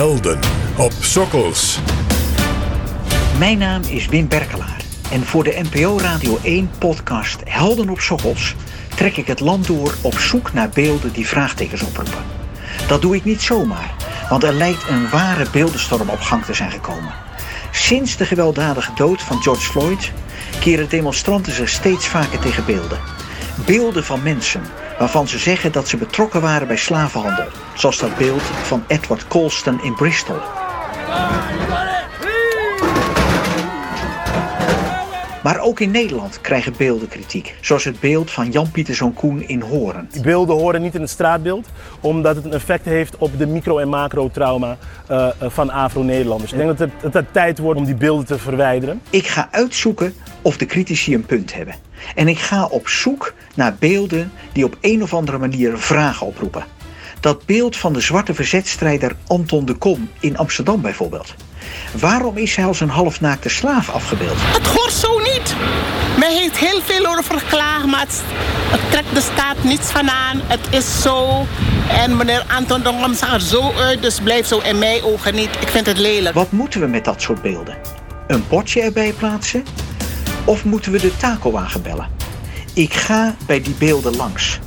Helden op Sokkels. Mijn naam is Wim Berkelaar en voor de NPO Radio 1 podcast Helden op Sokkels trek ik het land door op zoek naar beelden die vraagtekens oproepen. Dat doe ik niet zomaar, want er lijkt een ware beeldenstorm op gang te zijn gekomen. Sinds de gewelddadige dood van George Floyd keren demonstranten zich steeds vaker tegen beelden. Beelden van mensen waarvan ze zeggen dat ze betrokken waren bij slavenhandel, zoals dat beeld van Edward Colston in Bristol. Maar ook in Nederland krijgen beelden kritiek. Zoals het beeld van Jan-Pieter Koen in Horen. Die beelden horen niet in het straatbeeld, omdat het een effect heeft op de micro- en macro-trauma uh, van Afro-Nederlanders. Ik denk dat het, het tijd wordt om die beelden te verwijderen. Ik ga uitzoeken of de critici een punt hebben. En ik ga op zoek naar beelden die op een of andere manier vragen oproepen. Dat beeld van de zwarte verzetstrijder Anton de Kom in Amsterdam bijvoorbeeld. Waarom is hij als een halfnaakte slaaf afgebeeld? Het hoort zo niet. Men heeft heel veel over geklaagd, maar het, trekt de staat niets van aan. Het is zo. En meneer Anton de Kom zag er zo uit, dus blijf zo in mijn ogen niet. Ik vind het lelijk. Wat moeten we met dat soort beelden? Een bordje erbij plaatsen? Of moeten we de takelwagen bellen? Ik ga bij die beelden langs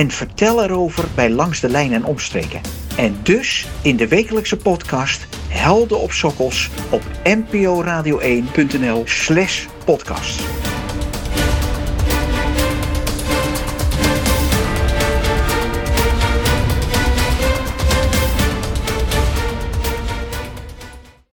en vertel erover bij Langs de Lijn en Omstreken. En dus in de wekelijkse podcast Helden op Sokkels op nporadio1.nl slash podcast.